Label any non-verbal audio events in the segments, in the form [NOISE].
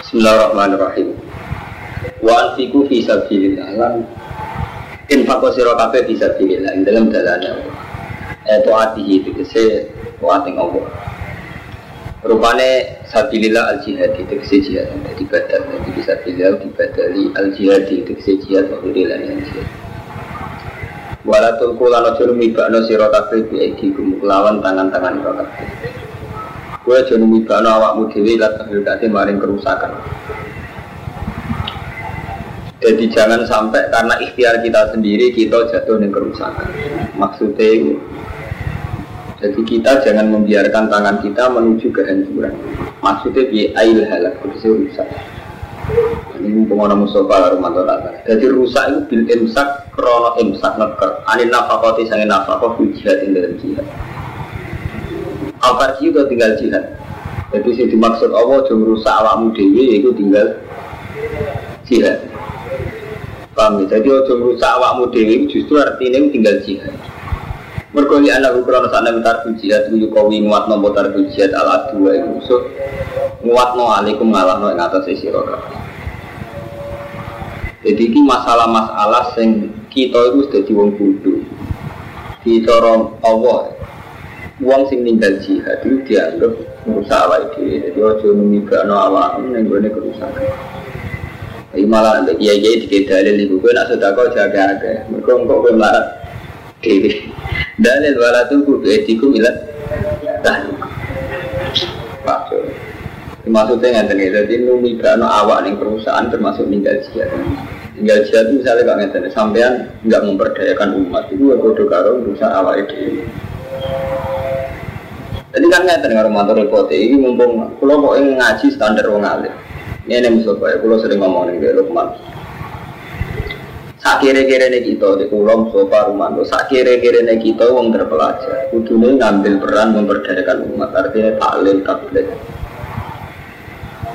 Bismillahirrahmanirrahim. Wa anfiku fi sabilillah lan infaq sira kabeh fi sabilillah ing dalam dalane Allah. Eh taatihi tegese taati Allah. Rupane sabilillah al jihad tegese jihad dadi badal dadi bisa sabilillah dibadali al jihad tegese jihad wa rilani jihad. Walatul kula aja numibakno sira kabeh bi kelawan tangan-tangan sira kabeh. Kowe aja numibakno awakmu dhewe lan tahlukate maring kerusakan. Jadi jangan sampai karena ikhtiar kita sendiri kita jatuh dengan kerusakan. Maksudnya. Jadi kita jangan membiarkan tangan kita menuju kehancuran. Maksudnya bi ail halak itu rusak. Ini orang Mustafa Romanto Tata. Jadi rusak itu bil imsak krono imsak neker. Anin nafakoti sangin jihad ing dalam jihad. Apa itu tinggal jihad. Jadi sih dimaksud Allah jom rusak awakmu dewi itu tinggal jihad. Paham ya? Jadi ojo rusak awakmu dewi justru artinya tinggal jihad. Mergoli anak ukuran sana minta jihad Uyu kawi nguat nomor tarbu jihad ala dua itu musuh Nguat no alikum ngalah no yang atas roda Jadi ini masalah-masalah yang kita itu sudah wong bodoh Di corong Allah Uang sing ninggal jihad itu dianggap merusak awak itu Jadi ojo numibakno awak ini yang kerusakan Ini malah nanti kiai kiai tiga dalil ibu gue nak sudah kau jaga jaga. Mereka kok gue melarat dewi. [LAUGHS] Dalil wala tuh gue etiku milat tahluk. Pak Maksudnya nggak tahu jadi numi kano awak nih perusahaan termasuk tinggal jihad. Tinggal jihad itu misalnya kalau nggak sampean nggak memperdayakan umat itu bodoh karo berusaha awak itu. Jadi kan nggak dengar mantor repot ini mumpung kalau kok ngaji standar wong alim. Ini yang Mustafa ya, kalau sering ngomong nih Lukman. Sak kira-kira nih kita di pulau Mustafa Rumanto. Sak kira-kira nih kita wong terpelajar. Kudunya ngambil peran memberdayakan umat. Artinya taklil tablet.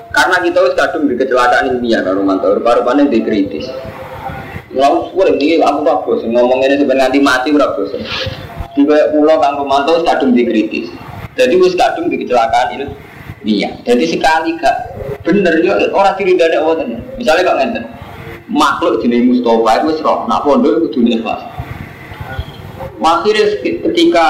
Karena kita harus kadung di kecelakaan ilmiah kan Rumanto. Rupa-rupanya dikritis. Ngomong suara ini aku bosan. Ngomong ini sebenarnya nanti mati. Di pulau Kang Rumanto kadung dikritis. Jadi wis kadung di kecelakaan ini. Iya, jadi sekali gak bener ya orang diri dari Allah tenan. Misalnya kok ngenten, makhluk jenis Mustafa itu roh, nak pondok itu dunia ikhlas. Akhirnya ketika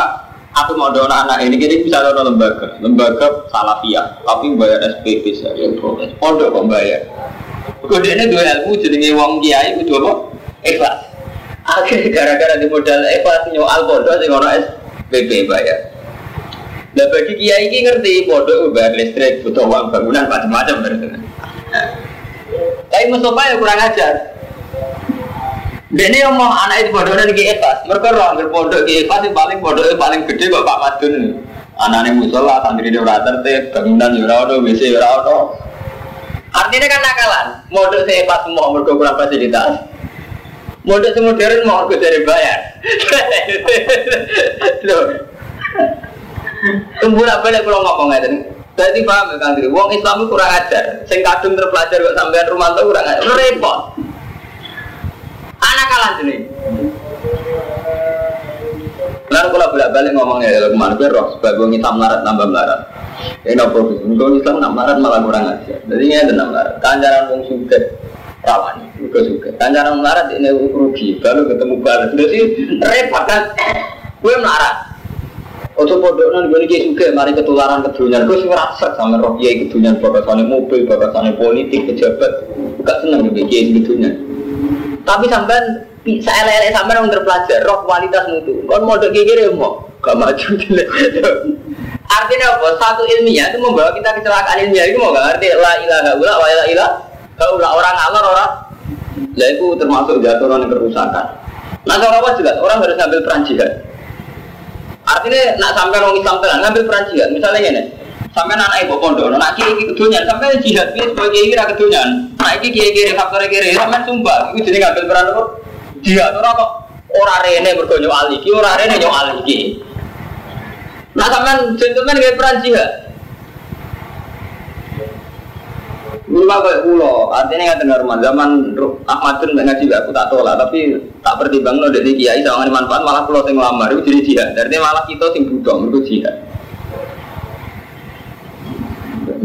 aku mau doa anak ini, jadi bisa doa lembaga, lembaga salafiyah, tapi bayar SPP saya, protes. Pondok kok bayar. Kemudian dua ilmu jadi wong kiai itu apa? Ikhlas. Akhirnya gara-gara di modal ikhlas nyoal pondok sing ono SPP bayar. Nah bagi kiai ini ngerti bodoh bayar listrik, butuh uang bangunan macam-macam berarti. Tapi Mustafa ya kurang ajar. Dan ini ngomong anak itu bodoh dan kiai ikhlas. Mereka orang berpondok kiai ikhlas yang paling bodoh paling gede bapak Madun. Anaknya musola, santri di ora tertib, bangunan di ora ono, WC di ora ono. Artinya kan nakalan. Modal saya pas semua mereka kurang fasilitas. Modal semodern mau aku dari bayar. [LAUGHS] Loh, Apa lagi kalau ngomong ngeten. Jadi paham ya Kang Wong Islam kurang ajar. Sing kadung terpelajar kok sampean rumah tuh kurang ajar. Repot. Anak kalah sini. Lalu kalau bolak balik ngomongnya gue roh sebagai orang Islam melarat nambah melarat. Ini apa sih? Islam nak melarat malah kurang ajar. Jadi ini ada melarat. Kanjaran wong suka rawan, juga suka. Kanjaran melarat ini rugi. Baru ketemu balas. Jadi repot kan? Gue melarat. Ojo pondok nang gue nih juga mari ketularan kedunian. Gue sih ngerasa sama roh kiai kedunian bakasannya mobil, bakasannya politik, pejabat. Gak seneng gue kiai kedunian. Tapi sampean bisa elek-elek sampean orang terpelajar roh kualitas mutu. Kon modok kiai kiri mau gak maju Artinya apa? Satu ilmiah itu membawa kita kecelakaan ilmiah itu mau gak ngerti la ilaha illa wa la ilaha illa orang ngalor orang lah itu termasuk jatuh orang kerusakan. Nah kalau apa jelas orang harus ngambil peran jihad. Artinya nak sampai orang Islam tenan ngambil peran jihad. Misalnya ini, sampai anak ibu pondok, nak kiri kiri kedunian, sampai jihad ini sebagai kiri kedunian. Nak kiri kiri kiri faktor kiri, sampai sumpah, itu jadi ngambil peran apa? Jihad orang kok orang rene berkonyo aliki, orang rene nyo aliki. Nah sampai gentleman ngambil peran jihad. Lima kayak pulau, artinya nggak rumah zaman Ahmadun nggak ngaji aku tak tolak, tapi tak pertimbang lo dari kiai sama manfaat malah pulau yang lamar itu jadi jihad. Artinya malah kita sing butuh itu jihad.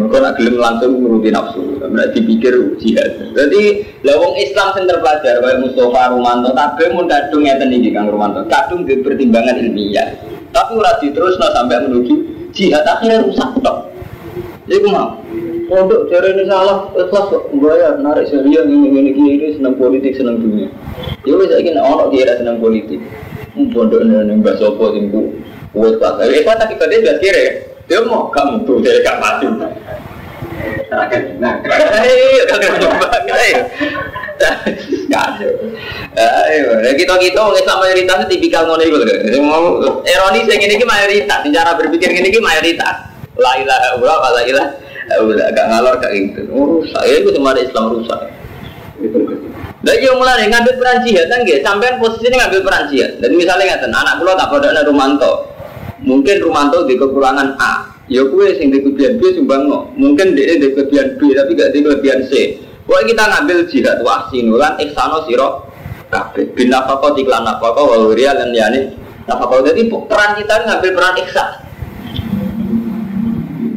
Mereka nak gelem langsung menuruti nafsu. Berarti dipikir jihad. Jadi lawang Islam yang terpelajar kayak Mustafa Rumanto tapi mau kadung ngeten iki Kang Rumanto. Kadung di pertimbangan ilmiah. Tapi ora no sampai menuju jihad akhirnya rusak tok. Iku mau. Pondok cara ini salah, ikhlas kok bayar, narik serius ini ini ini senang politik senang dunia. Ya wes ingin orang kira senang politik. Pondok ini mbak sopo tinggu, wes pas. Eh pas tapi tadi dia kira, dia mau kamu tuh jadi gak mati. Nah, ayo kita kita Islam mayoritas tipikal ngono iku lho. Mau ironi sing ngene mayoritas, cara berpikir ngene iki mayoritas. La ilaha illallah, la ilaha udah agak ngalor kayak gitu. Oh saya itu cuma ada Islam rusak. Dan yang mulai ngambil peran jihad kan gitu sampai posisinya ngambil peran jihad. Dan misalnya ngatain anak pulau tak ada Rumanto. Mungkin Rumanto di kekurangan A. Ya kue sing di kelebihan B sumbang no. Mungkin dia di kelebihan B tapi gak di kelebihan C. Pokoknya kita ngambil jihad wahsi nulan iksano siro kabeh. Bin nafako iklan nafako waluria dan yani nafako jadi peran kita ngambil peran iksan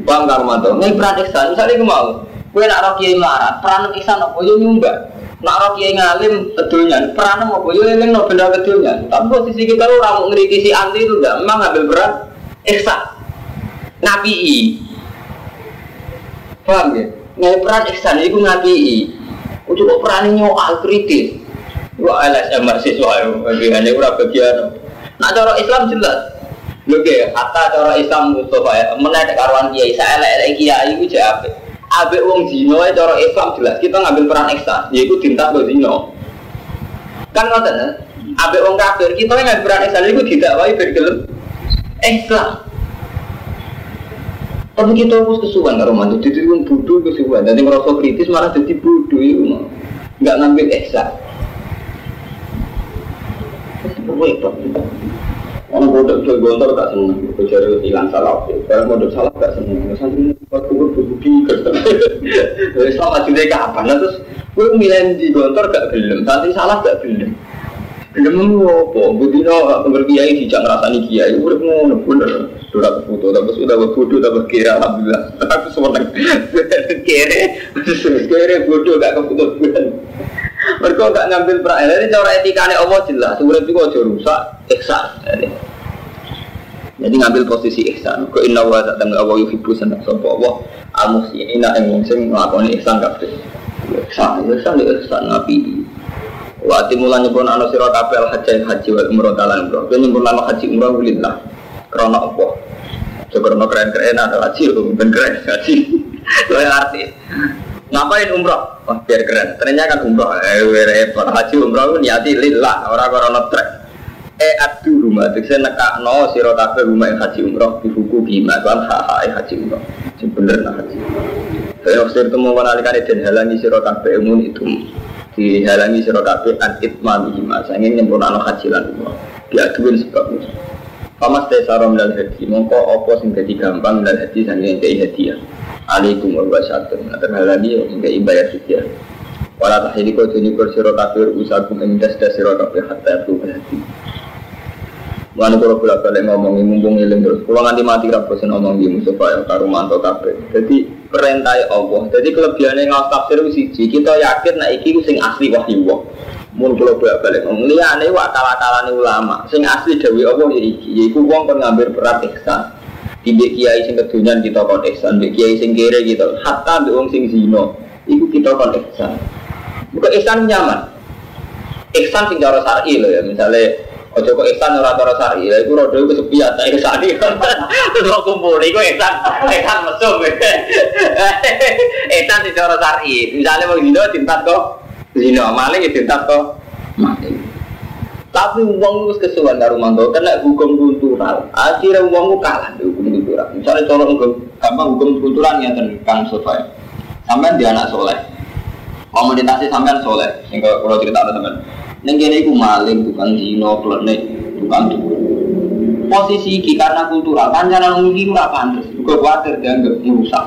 Paham karo mantu. Nek peran ihsan, misalnya gue mau, gue nak roh kiai melarat, peran ihsan apa yo nyumbang. Nak roh kiai ngalim kedulnya, peran apa yo eling no benda. Tapi posisi kita orang si anti itu enggak, memang ngambil peran ihsan. Nabi Paham ya? Ngai peran ihsan itu ngapi Ujuk kok peran nyoal kritis. Wah LSM mahasiswa, hanya udah bagian. Nah cara Islam jelas, Oke, kata cara Islam Mustafa ya, menaik karuan kiai, saya elek kiai itu jadi Abe wong zino cara Islam jelas kita ngambil peran ekstra, yaitu tinta ke zino. Kan ngoten ya, abe wong kafir kita ngambil peran ekstra itu tidak wae bergelem ekstra. Tapi kita harus kesuwan karo mantu, jadi wong bodoh kesuwan, dan merasa kritis malah jadi bodoh itu nggak ngambil ekstra. Repot. Orang bodoh jual gontor gak seneng, kecuali hilang salah. Barang bodoh salah gak seneng. Santri waktu gue berbuki kerja. Salah juga kapan? Nah, terus gue milih di gontor gak gelem, santri salah gak gelem. Gelem apa? Budino berkiai dijak ngerasani kiai. Udah ngono bener. Sudah foto, tapi sudah bodoh, tapi kira alhamdulillah. [LAUGHS] Aku seneng. [LAUGHS] Kere, [LAUGHS] kere bodoh gak keputus mereka gak ngambil peran. Jadi cara etikanya Allah jelas. Urip juga aja rusak, ihsan. Jadi ngambil posisi ihsan. Kau inna wa tak tengah Allah yuhibbu senang sopo Allah. Amus ini nak yang sing ngelakoni ihsan kabeh. Ihsan, ihsan, ihsan nabi. Waktu mulai nyebut anu siro kabel haji haji wa umroh bro. Kau nyebut nama haji umroh ulillah. Karena apa? Coba keren keren ada haji, bukan keren haji. Itu arti. Ngapain umroh? Wah biar keren. Ternyata kan umroh. Eh repot. Haji umroh niati lillah. Orang orang trek. Eh adu rumah. Itu saya no siro rumah yang haji umroh di buku bima. Kan haha haji umroh. Ini bener nah haji. Saya waktu itu mau menalikan dan halangi siro umun itu dihalangi siro kafe an itmam bima. Saya ingin nyempurna haji lan umroh. Diaduin sebabnya. Famas tesarom dan haji. Mongko opo sing jadi gampang dan haji sanggeng kayak hadiah alaikum wa wabarakatuh nah terhalani hingga ibayar sucia wala tahili kau tuni kur siro kafir usakum endas das siro kafir hatta itu berhati Mana kalau bolak balik ngomong mumpung ngiling terus, kalau nganti mati raposin ngomong di Mustafa ya karu manto kafe. Jadi perintah Allah. Jadi kelebihannya ngawas tafsir siji, kita yakin nah iki sing asli wahyu Allah. Mun kalau bolak balik ngomong liane wa kala ulama, sing asli dewi Allah ya iki, yaiku wong kan ngambil berat ihsan. Di kiai sing kedunyan kita kon ihsan, kiai sing kere kita. Hatta di wong sing zino, iku kita kon ihsan. Bukan ihsan nyaman. Ihsan sing cara syar'i loh ya, misalnya Ojo kok ihsan ora cara syar'i, lha iku rodo iku sepiat tak ihsan [LAUGHS] iki. Terus kumpul iku ihsan, ihsan mesum. [LAUGHS] Ihsan sing cara syar'i. Misalnya wong zino tintat kok zino, maling ya tintat kok maling. Tapi uang itu kesuwan karo mantu karena hukum kultural. Akhirnya uang itu kalah di hukum kultural. Misalnya colok hukum gampang hukum kultural yang tentang survei. Sampai dia anak soleh. Komunitasnya sampai soleh. Sehingga kalau cerita ada teman. Neng kene iku maling, bukan zino, klenik, bukan dukun. Posisi iki karena kultural, kancanan iki ora pantes. Juga kuatir dianggap merusak.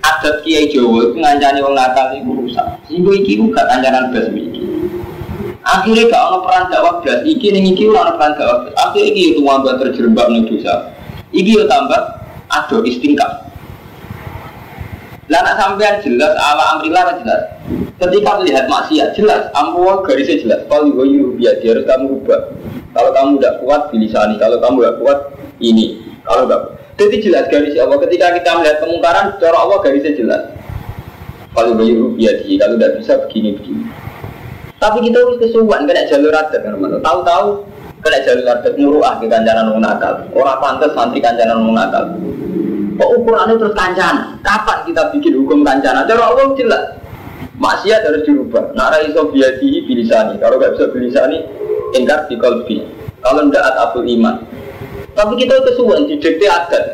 Adat Kiai Jawa itu ngancani wong Natal itu rusak. Sehingga iki juga kancanan bas iki akhirnya gak ada peran dakwah belas iki nih iki orang peran dakwah akhirnya iki itu wabah terjerembab nih dosa iki yo tambah ada istingkah Lah sampean jelas ala amrillah jelas. Ketika melihat maksiat jelas, ampuh garisnya jelas. Kalau gue biar dia harus kamu ubah. Kalau kamu tidak kuat bilisani, kalau kamu tidak kuat ini, kalau tidak. Jadi jelas garis Allah. Ketika kita melihat kemungkaran, cara Allah garisnya jelas. Kalau gue biar dia, kalau tidak bisa begini begini. Tapi kita harus kesuwan kena jalur adat kan Tahu-tahu kena jalur adat muruah ke kancanan wong nakal. Orang pantas santri kancanan wong nakal. Kok ukurannya terus kancanan? Kapan kita bikin hukum kancanan? Cara Allah jelas. Maksiat harus dirubah. Nara iso biadihi bilisani. Kalau nggak bisa bilisani, ingkar di kolbi. Kalau tidak atabul iman. Tapi kita kesuwan di dikte adat.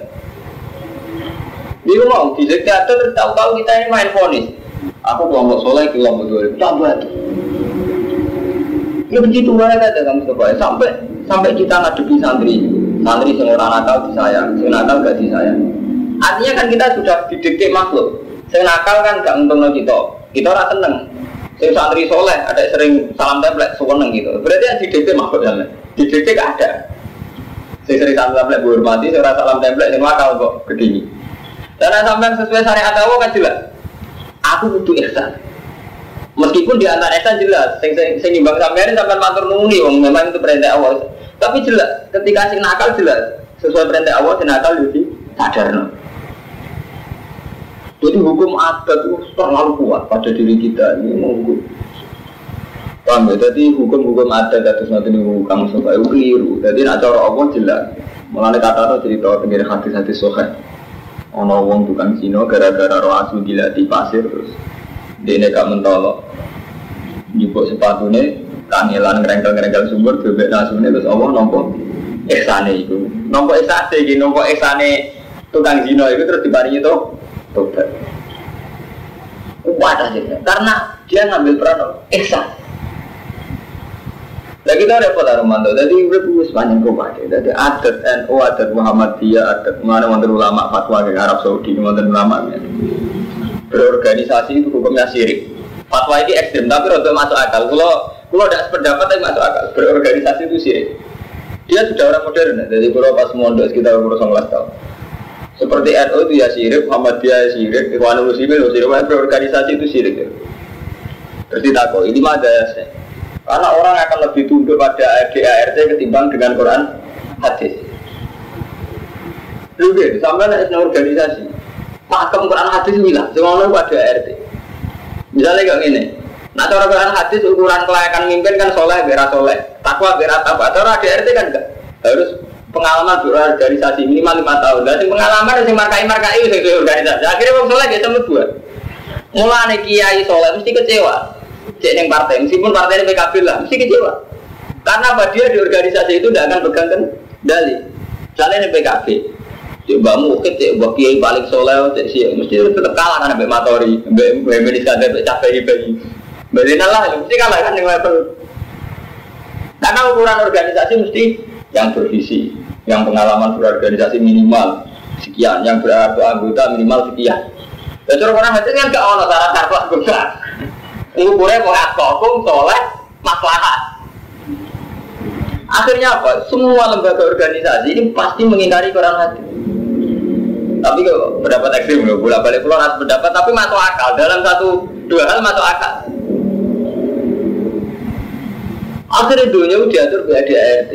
Dia mau di dikte adat terus tahu-tahu kita ini main fonis. Aku kelompok soleh, kelompok dua. Tambah tuh. Ya begitu mereka ada kamu coba sampai sampai kita ngadepi santri, santri yang orang nakal disayang, yang nakal gak disayang. Artinya kan kita sudah didikte makhluk. Yang nakal kan gak untung kita, kita orang seneng. Yang santri soleh ada sering salam template seneng gitu. Berarti yang didikte makhluk ya. Didikte gak ada. Saya sering salam template hormati, saya salam template yang nakal kok begini. Dan sampai sesuai syariat Allah kan jelas. Aku butuh ihsan. Meskipun di antara ihsan jelas, sing sing sing nimbang sampeyan sampean matur wong memang itu perintah Allah. Tapi jelas, ketika sing nakal jelas sesuai perintah Allah sing nakal jadi sadarno. Jadi hukum adat itu terlalu kuat pada diri kita ini menghukum. Paham ya? Jadi hukum-hukum adat atas nanti ini hukum supaya keliru. Jadi nak cara Allah jelas. Mulanya kata itu cerita tentang hati-hati sohe. Ono wong tukang Cina gara-gara roh asu dilatih pasir terus dia gak mentolok nyebut sepatunya kangelan ngerengkel-ngerengkel sumur bebek nasune terus Allah nompo eksane itu nompo eksane gitu nompo eksane tukang zino itu terus dibaringi tuh tobat kuat aja karena dia ngambil peran eksan Nah kita repot Armando, jadi udah punya sepanjang kau pakai. Jadi adat NU, adat Muhammadiyah, adat mana mantan ulama fatwa ke Arab Saudi, mantan ulama berorganisasi itu hukumnya sirik. Fatwa ini ekstrim, tapi rada masuk akal. Kalau kalau tidak sependapat tapi masuk akal. Berorganisasi itu sirik. Dia sudah orang modern, jadi kalau pas mondok sekitar umur 19 tahun. Seperti NU itu ya sirik, Muhammadiyah ya sirik, Ikhwanul Muslimin ya sirik, berorganisasi itu sirik. Ya. Terus ditakut, ini mah ada Karena orang akan lebih tunduk pada DART ketimbang dengan Quran hadis. Lu sampai ada organisasi. Pakem Quran hadis bilang, semua pada RT. Misalnya kayak gini, nah cara Quran hadis ukuran kelayakan mimpin kan soleh, berat soleh, takwa berat apa. Cara ada RT kan enggak harus pengalaman berorganisasi minimal lima tahun. Dan pengalaman yang markai markai itu organisasi. Akhirnya orang soleh dia cuma dua. Mulai kiai soleh mesti kecewa. Cek yang partai, meskipun partai ini PKB lah, mesti kecewa. Karena apa? Dia di organisasi itu tidak akan pegang kendali. Misalnya PKB, Cek mbak mungkin cek mbak kiai paling soleh cek sih mesti tetap kalah kan mbak matori mbak mbak iskandar mbak capek bayi mbak lah mesti kalah kan yang level. Karena ukuran organisasi mesti yang bervisi yang pengalaman berorganisasi minimal sekian yang berarti anggota minimal sekian. Dan cara orang hati kan gak ono syarat kartu anggota ukurnya mau adkokum soleh maslahat akhirnya apa? Semua lembaga organisasi ini pasti mengingkari Quran hati. Tapi kok pendapat ekstrim loh bolak balik pulau harus pendapat tapi masuk akal. Dalam satu dua hal masuk akal. Akhirnya dunia diatur di ADART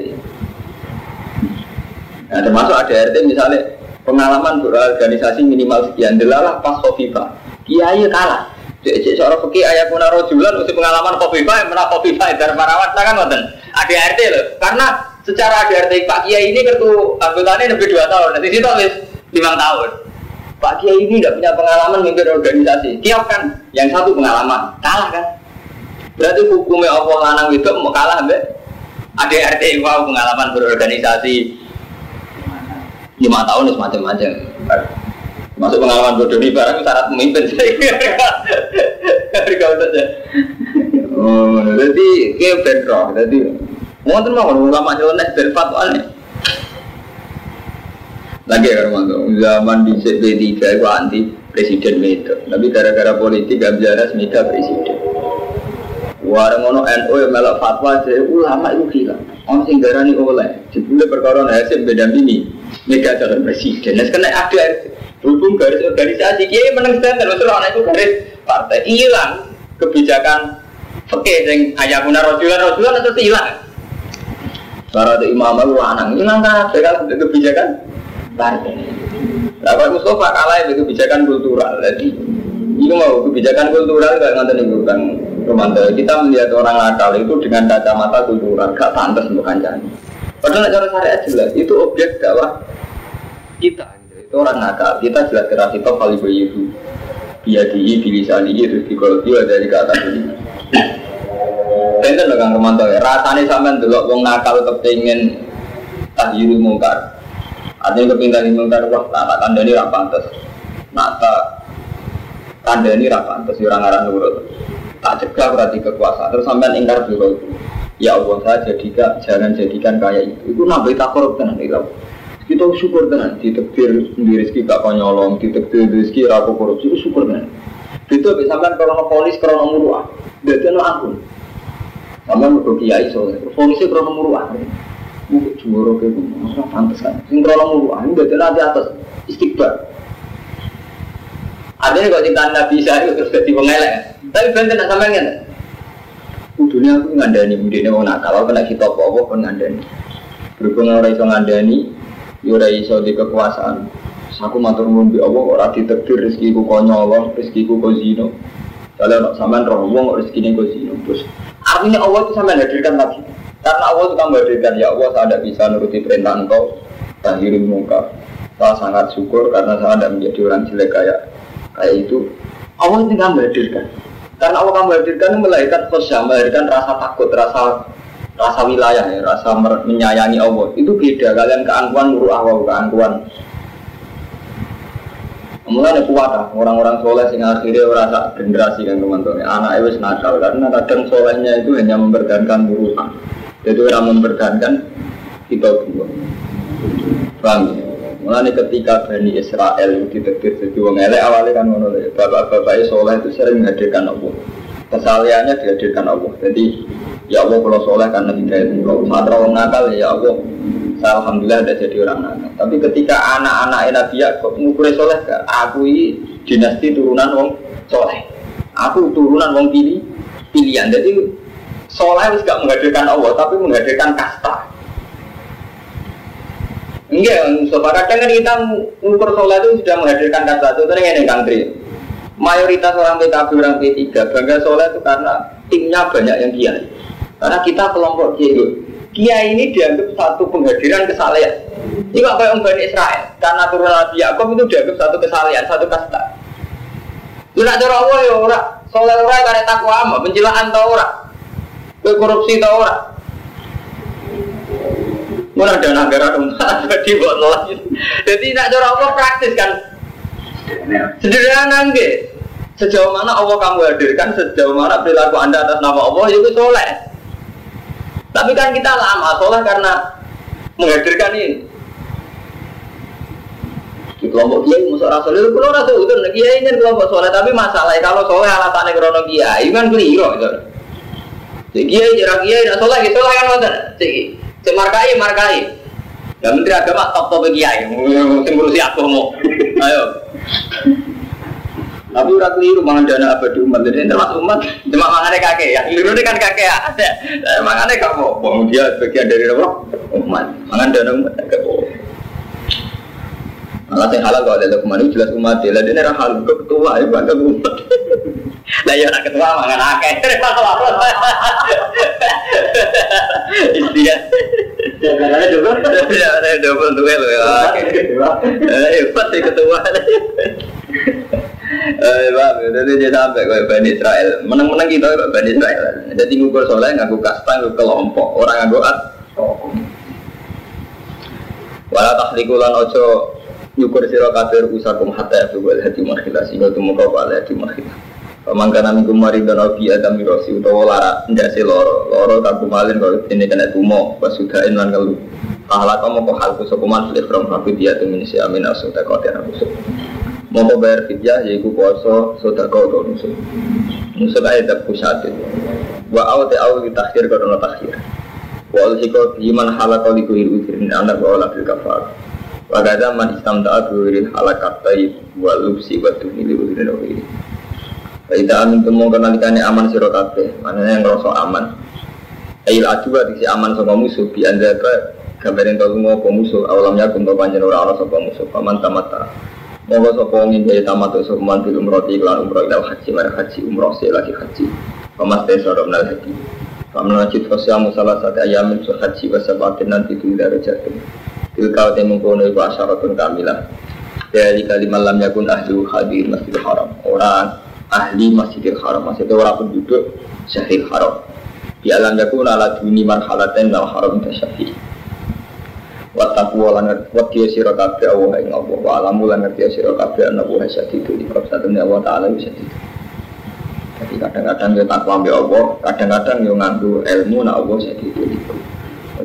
nah termasuk ADART misalnya pengalaman berorganisasi minimal sekian delalah pas Kofifa kiai kalah Cek seorang ayah pun rojulan usia pengalaman yang menang Kofifa dari Parawat nah kan nonton ADART loh karena secara ADART Pak Kiai ini kartu anggotanya lebih dua tahun nanti situ lima tahun. Pak Kiai ini tidak punya pengalaman memimpin organisasi. Kiai kan yang satu pengalaman, kalah kan? Berarti hukumnya Allah lanang itu mau kalah mbak? Ada RT wow pengalaman berorganisasi lima tahun itu macam-macam. Masuk pengalaman bodoh ini barang syarat memimpin. Kau saja. Oh, jadi kayak bentrok. Jadi mau tuh mau ulama jalan berfatwa nih. Lagi ya Romanto, zaman di CP3 itu anti presiden itu. Tapi gara-gara politik gak bisa resmika presiden. Warang ono NU yang melak fatwa jadi ulama itu hilang. Orang sing darani oleh. Jebule perkara hasil beda ini. Mega calon presiden. Nah, karena ada Berhubung garis organisasi, kiai menang standar, terus orang itu garis partai hilang kebijakan Oke, yang ayah guna rojulan rojulan itu hilang. Karena ada imam itu lanang hilang kan, dengan kebijakan partai. Nah, Pak Mustafa kalah itu kebijakan kultural. Jadi ini mau kebijakan kultural ngantar nih bukan romantis. Kita melihat orang nakal itu dengan kacamata kultural, gak pantas untuk kancani. Padahal cara syariat jelas itu objek dakwah kita. Itu orang nakal. Kita jelas keras itu kali bayi itu biadihi bilisanihi terus dikologi dari kata ini Benten lho Kang Romanto ya, rasanya sampean delok wong nakal kepengin tahyirul mungkar. Artinya kepingin mungkar wah tak tak kandani ra pantes. Nak tak kandani ra pantes ya orang aran nurut. Tak cegah berarti kekuasaan terus sampean ingkar dulu. Ya Allah saya jadikan jangan jadikan kayak itu. Itu nabi takor tenan itu kita syukur tenan ditektir di rezeki gak konyolong ditektir rezeki rapo korupsi. Itu syukur tenan itu bisa sampai krono polis krono muruah. Jadi no ampun sama mau kiai soalnya. Polisnya krono muruah. Mungkin kayak gitu masa pantas kan? Sing krono muruah. Ini jadi nanti atas. Istiqbar ada yang kalau cinta nabi saya terus jadi pengelek? Tapi benten nak sampai nggak Kudunya aku ngandani, mungkin mau nakal, kena kita apa-apa pun ngandani. Berhubung orang itu ngandani, Yura iso di kekuasaan. Aku matur nuwun Allah ora ditakdir rezekiku konyol, rezekiku kozino. Kalau nak sampean roh wong rezekine kozino. Terus artinya Allah itu sampean hadirkan lagi. Karena Allah itu kamu hadirkan ya Allah saya tidak bisa nuruti perintah engkau tahirin muka. Saya sangat syukur karena saya tidak menjadi orang jelek kayak kayak itu. Allah itu kamu hadirkan. Karena Allah kamu hadirkan melahirkan khosya, melahirkan rasa takut, rasa rasa wilayah ya, rasa menyayangi Allah. Itu beda. Kalian keangkuhan nuru Allah. Keangkuhan. Mulai kuat orang-orang soleh sing akhirnya merasa generasi kan teman-teman. Anak itu nakal. Karena kadang solehnya itu hanya mempertahankan urusan jadi orang mempertahankan kita dua bang? Mulai ketika Bani Israel diterbit jadi wong elek awalnya kan bapak-bapak soleh itu sering menghadirkan Allah kesalahannya dihadirkan Allah. Jadi ya Allah kalau soleh karena hidayat engkau matra orang nakal ya Allah. Saya alhamdulillah ada jadi orang nakal. Tapi ketika anak-anak Nabi Yakub ngukur soleh aku ini dinasti turunan wong soleh. Aku turunan wong pilih pilihan. Jadi soleh harus gak menghadirkan Allah tapi menghadirkan kasta. Enggak Mustafa. Kadang kan kita ngukur soleh itu sudah menghadirkan kasta. Itu tadi yang country mayoritas orang PKB orang P3 bangga soleh itu karena timnya banyak yang kiai. Karena kita kelompok kiai. Kiai ini dianggap satu penghadiran kesalahan ini kok kayak Bani Israel? Karena turun Nabi Yakob itu dianggap satu kesalahan satu kasta. Itu nak cara Allah ya ora soleh ora karena takwa ama pencilaan tau ora korupsi tau ora Mana ada negara umat jadi buat. Jadi nak cara Allah praktis kan. Sederhana nggih. Sejauh mana Allah kamu hadirkan, sejauh mana perilaku Anda atas nama Allah, ya itu soleh. Tapi kan kita lama soleh karena menghadirkan ini. Di kelompok kiai musuh rasul itu kalau rasul itu kiai ingin kelompok soleh tapi masalahnya kalau soleh alasannya krono kiai kan keliru gitu. Jadi kiai jarak kiai tidak soleh gitu lah kan nonton. Si markai. Ya menteri agama top top kiai, mungkin ngurusi aku mau. Ayo. Tapi udah keliru mangan dana abadi umat. Jadi termasuk umat, cuma mangannya kakek ya. Keliru ini kan kakek ya. Mangannya kamu, bohong dia bagian dari apa? Umat. Mangan dana umat agak bohong. Malah yang halal kalau ada ke mana jelas umat dia. Lah nerah halal ke ketua ya bangga umat. [LAUGHS] Lah ya anak ketua mangan akeh. [LAUGHS] Istilah. Ya, karena double. Ada double tuh ya. Eh, pasti ketua. Eh, Pak, jadi dia sampai ke Bani Israel. Menang-menang kita ke Bani Israel. Jadi ngukur soleh, ngaku kasta, ngaku kelompok. Orang ngaku at. Walau tahliku lan ojo nyukur siro kafir usakum hatta ya wal hati makhilah sehingga temu kau wal hati makhilah. Pemangkana minggu mari dan obi adam mirosi utawa lara ndase loro loro kaku malin kalau ini kena tumo pasudain lan kalu. Ahla kamu kau halku sokuman sulit from hafi dia tuh minisi amin asuta kau tiada busuk mau bayar fidyah yaitu poso sodako atau nusuk nusuk ayat tak pusatin wa aw di takhir kau takhir wa al hiko iman halakau di kuhir ujirin anak wa olah bil kafar Wakada man istam taat wiril halakatai wa lubsi wa tuhili wa wiril wiri. Kita amin temu kenalikane aman sira kabeh, manane yang ngrasa aman. Ail adu disi aman sama musuh bi andaka gambarin tau ngopo musuh awalamnya kum to panjen ora ana sapa musuh paman tamata. Monggo sapa wong ing daya tamat sapa man bil umroh iklan umroh ila haji mara haji umroh se lagi haji. Paman te soro nal haji. Paman wajib fasyamu salah satu ayamin su haji wa sabatin nanti tu darajatin. Tilka te mengkono iku asyaratun kamilah. Dari kalimat lam yakun ahli hadir masjidil haram. Orang ahli masjidil haram maksudnya orang penduduk syahil haram. Di alam yakun ala duni marhalaten lal haram tasyafi. Wattaku lan ngerti sira kabeh Allah ing Allah. Wa alamu lan ngerti sira kabeh ana wa di kabsatune Allah taala bisa itu. Jadi kadang-kadang kita takwa Allah, kadang-kadang ilmu Allah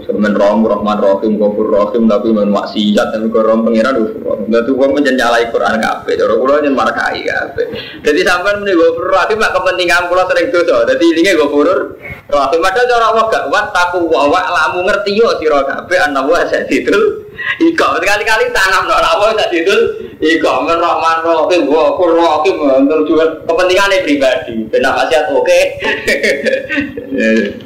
Semen rom rahman rahim kafur rahim tapi men maksiat tapi kok rom pengiran ufur. Dadi wong menjen nyalai Quran kabeh, cara kula nyen markai kabeh. Dadi sampean muni kafur rahim mak kepentingan kula sering dosa. Dadi ilinge kafur rahim ada cara wa gak wat taku wa wa lamu ngerti yo sira kabeh ana wa sadidul Iko kali-kali tanam nek ora sadidul Iko men rahman rahim kafur rahim tujuan kepentingan pribadi. Ben maksiat oke. [LAUGHS]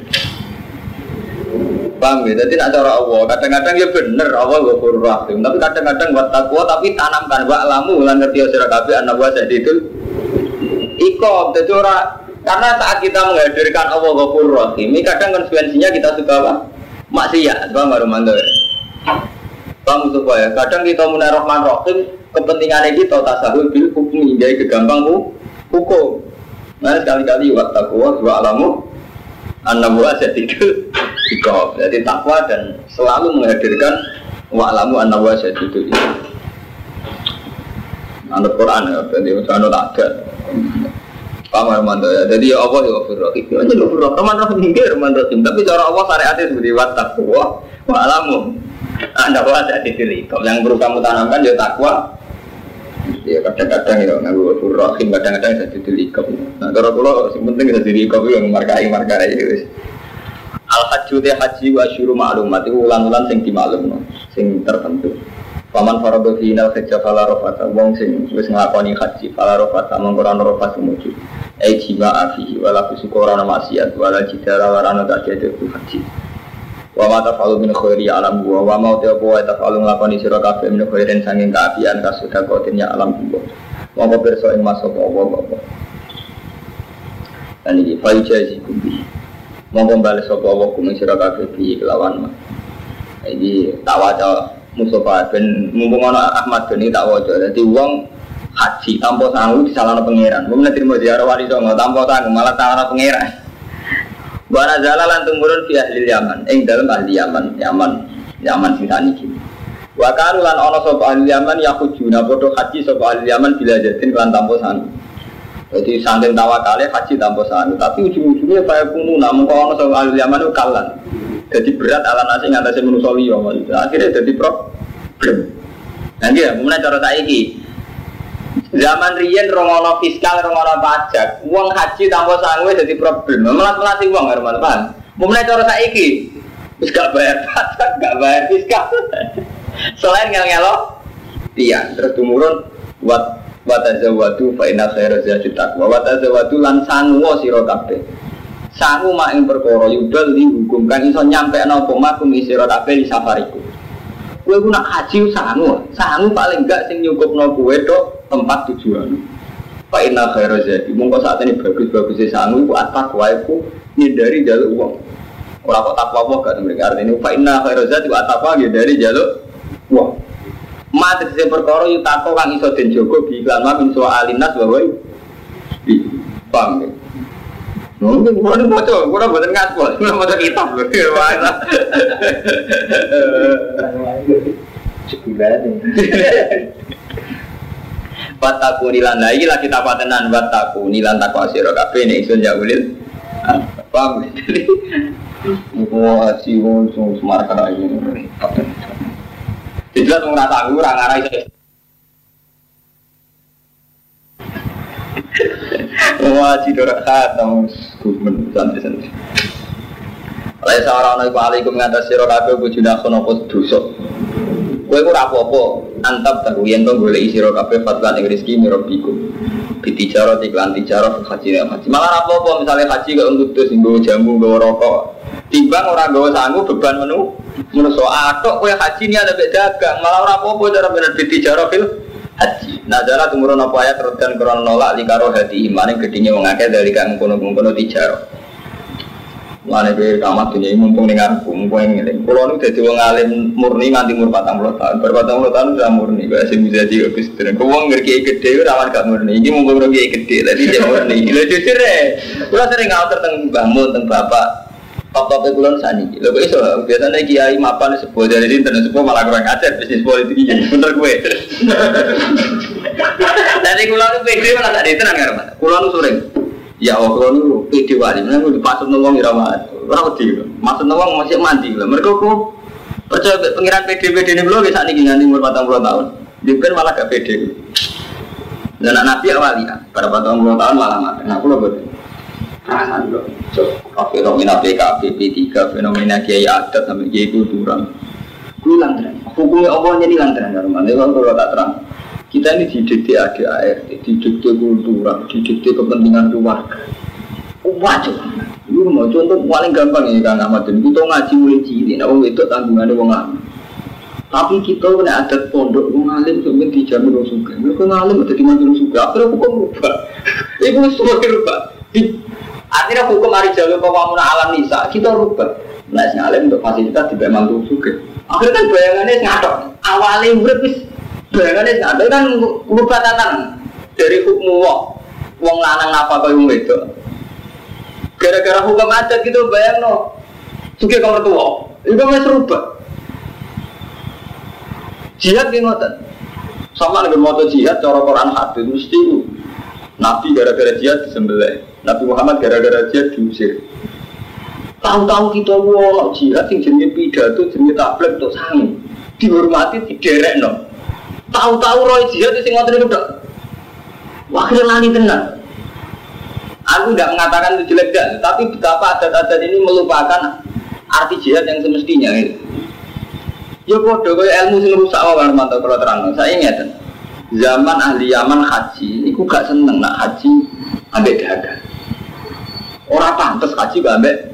Paham ya? Jadi nak cara Allah, kadang-kadang ya bener Allah ghafur rahim, tapi kadang-kadang buat takwa tapi tanamkan wa lamu lan ngerti ya kabeh anak wa jadi itu ikom jadi ora karena saat kita menghadirkan Allah ghafur rahim, ini kadang konsekuensinya kita suka apa? Maksiat, paham Romanto ya? Paham supaya kadang kita mulai rahman rahim, kepentingannya kita tasahul bil hukum hingga kegampang hukum. Nah sekali-kali wa takwa wa alamu anak buah jadi ikob jadi takwa dan selalu menghadirkan wa'lamu anak buah jadi itu anak Quran ya jadi misalnya ada Paham Rahman ya. Jadi ya Allah ya Ghafur Rahim. Ya aja Ghafur Rahim. Rahman Rahim enggak Rahman. Tapi cara Allah syariatnya seperti wat takwa wa alamu. Anda jadi diri. Kalau yang perlu kamu tanamkan ya takwa. Ya kadang-kadang ya nganggo Ghafur Rahim, kadang-kadang jadi diri Nah, kalau kalau yang penting jadi diri yang markai markai ya Al haji te haji wa syuru ma'lumat itu ulang-ulang sing dimaklum sing tertentu. Paman faradu fi nal hajja fala rafata wong sing wis nglakoni haji fala rafata mongko ora rafat sumuju. Ai jiwa afihi wala fusuka ora maksiat wala jidara ora ana itu haji. Wa ma tafalu min khairi alam wa wa ma ta wa tafalu nglakoni sira kabeh min khairin sanging kaapian kasuda kotin ya alam wa. Mongko pirsa ing masuk apa apa. Dan ini fa'ijazi kumbi Mongko balik sapa Allah kuming sira kabeh bi kelawan. Iki tak waca Mustafa ben mumpung ana Ahmad ben tak waca. Dadi wong haji tanpa sanggup disalahno pangeran. Mun nek trimo ziarah wali songo tanpa sanggup malah salahno pangeran. Wana zala lan tumurun fi ahli Yaman, ing dalem ahli Yaman, Yaman, Yaman sing saniki. Wa karu lan ana sapa ahli Yaman ya hujuna padha haji sapa ahli Yaman bila jatin lan tanpa sanggup. Jadi saking tawakale haji tanpa sanggup, tapi ujung-ujungnya kaya kunu namun kok ana sapa ahli Yaman kalan. Jadi berat ala nasi ngatasi manusia liya Akhirnya jadi problem. Nanti ya, kemudian cara saiki Zaman riyen rongono fiskal, rongono pajak, uang haji tanpa sanggup jadi problem. Melat melati uang teman teman. Mulai cara saiki, wis gak bayar pajak, gak bayar fiskal. [LAUGHS] Selain ngel ngelo, iya terus tumurun buat buat aja waktu fa inna khaira zati taqwa wa tazawwadu lan sangu sira kabeh sangu mak ing perkara yudal di hukum kan iso nyampe apa makum isira kabeh di safariku kowe ku nak haji sangu sangu paling enggak sing nyukupno kowe tok tempat tujuan. Pak Inna khairu jadi mongko saat ini bagus-bagus sangu iku atakwa iku nyindari jaluk uang Orang kok takwa apa gak mereka artinya Pak Inna khairu jadi atakwa nyindari jaluk uang Mati sing perkara yu tako kang iso den jogo bi iklan ma min alinas bahwa paham ya? Mungkin buatan ngaspol, kitab loh. [LAUGHS] Wataku nilan lagi lah kita patenan wataku nilan takwa siro kafe nih isun jauhlil. Paham? Jadi, gua sih gua semar kena ini. Jadi lah tuh ngerasa aku orang arah itu. Wah, cidora khatam Gubern santai-santai Oleh seorang nabi alaikum ngatas siro kabeh bujuna kono pos dosa Kowe ora apa-apa antap tahu yen to golek sira kabeh fatlan ing rezeki mirabiku. Bitijaro iklan tijaro haji haji. Malah apa-apa misalnya haji kok untuk terus nggo jamu nggo rokok. Timbang ora nggo sanggup beban menu menungso atok kowe haji ni ada dagang malah ora apa-apa cara bener bitijaro fil haji. Nah jalan tumurun apa ayat terus dan krono nolak likaro hati iman yang gedenya wong akeh dari kang kono-kono tijaro. Mulane kowe kamar dunia ini mumpung ning aku, mumpung ngene. Kulo nu dadi wong alim murni nganti umur 40 tahun. Bar 40 tahun sudah murni, kok sing bisa di Gus Dur. Ku wong ngerti gede ora gak murni. Iki mumpung ora gede, tadi dia murni. Lha jujur e. Kulo sering ngatur teng Mbah Mun, teng Bapak. Top-top kulon sani. Lho kok iso biasanya kiai mapan sebuah dari internet sebuah malah kurang ajar bisnis politik iki. Bener gue. Dari kulo nu pede malah tak ditenang karo Mas. Kulo nu sering Ya Allah, itu pede wali, gue dipasut nolong ya ramah, orang wedi, maksud nolong masih mandi lah. Mereka kok percaya pengiran pede pede ini belum bisa nih nganti umur patang puluh tahun, juga malah gak pede. Dan anak nabi awal ya, pada patang puluh tahun malah mati. Nah, aku loh betul. Perasaan loh, so, fenomena PKB, P3, fenomena kiai adat sampai kiai kultural. Gue lantran, hukumnya Allah jadi ya rumah. Kalau tak terang, kita ini didikte ADART, didikte kultural, didikte kepentingan keluarga. Wajib. Lu mau contoh paling gampang ya Kang Ahmad. Kita ngaji mulai cilik, nah itu tanggungannya wong alim. Tapi kita kena adat pondok wong alim sampai dijamin wong suka. Mereka ngalim ada di mana suka. Akhirnya hukum rubah. Ibu semua rubah. Akhirnya hukum hari jalur pewamunan alam nisa kita rubah. Nah, si alim untuk fasilitas di mantu suka. Akhirnya kan bayangannya ngatok. Awalnya urip Bayangannya ada kan merubah tatanan dari hukum wong, wong lanang apa kau yang itu. Gara-gara hukum adat gitu bayang no, suka kamar tua, itu masih serubah. Jihad di ngoten, sama dengan moto jihad cara Quran hadis mesti Nabi gara-gara jihad disembelih, Nabi Muhammad gara-gara jihad diusir. Tahu-tahu kita wong jihad yang jenis pidato jenis tablet tuh sangi dihormati diderek no. Tahu-tahu roy jihad itu ngotot itu dok. Wakil lani tenan. Aku tidak mengatakan itu jelek dan, tapi betapa adat-adat ini melupakan arti jihad yang semestinya. Gitu. Ya bodoh, kayak ilmu sing rusak wae mantau kalau terang. Saya ingat zaman ahli Yaman haji, ini gak seneng nak haji ambek dagang. Orang pantas haji gak ambek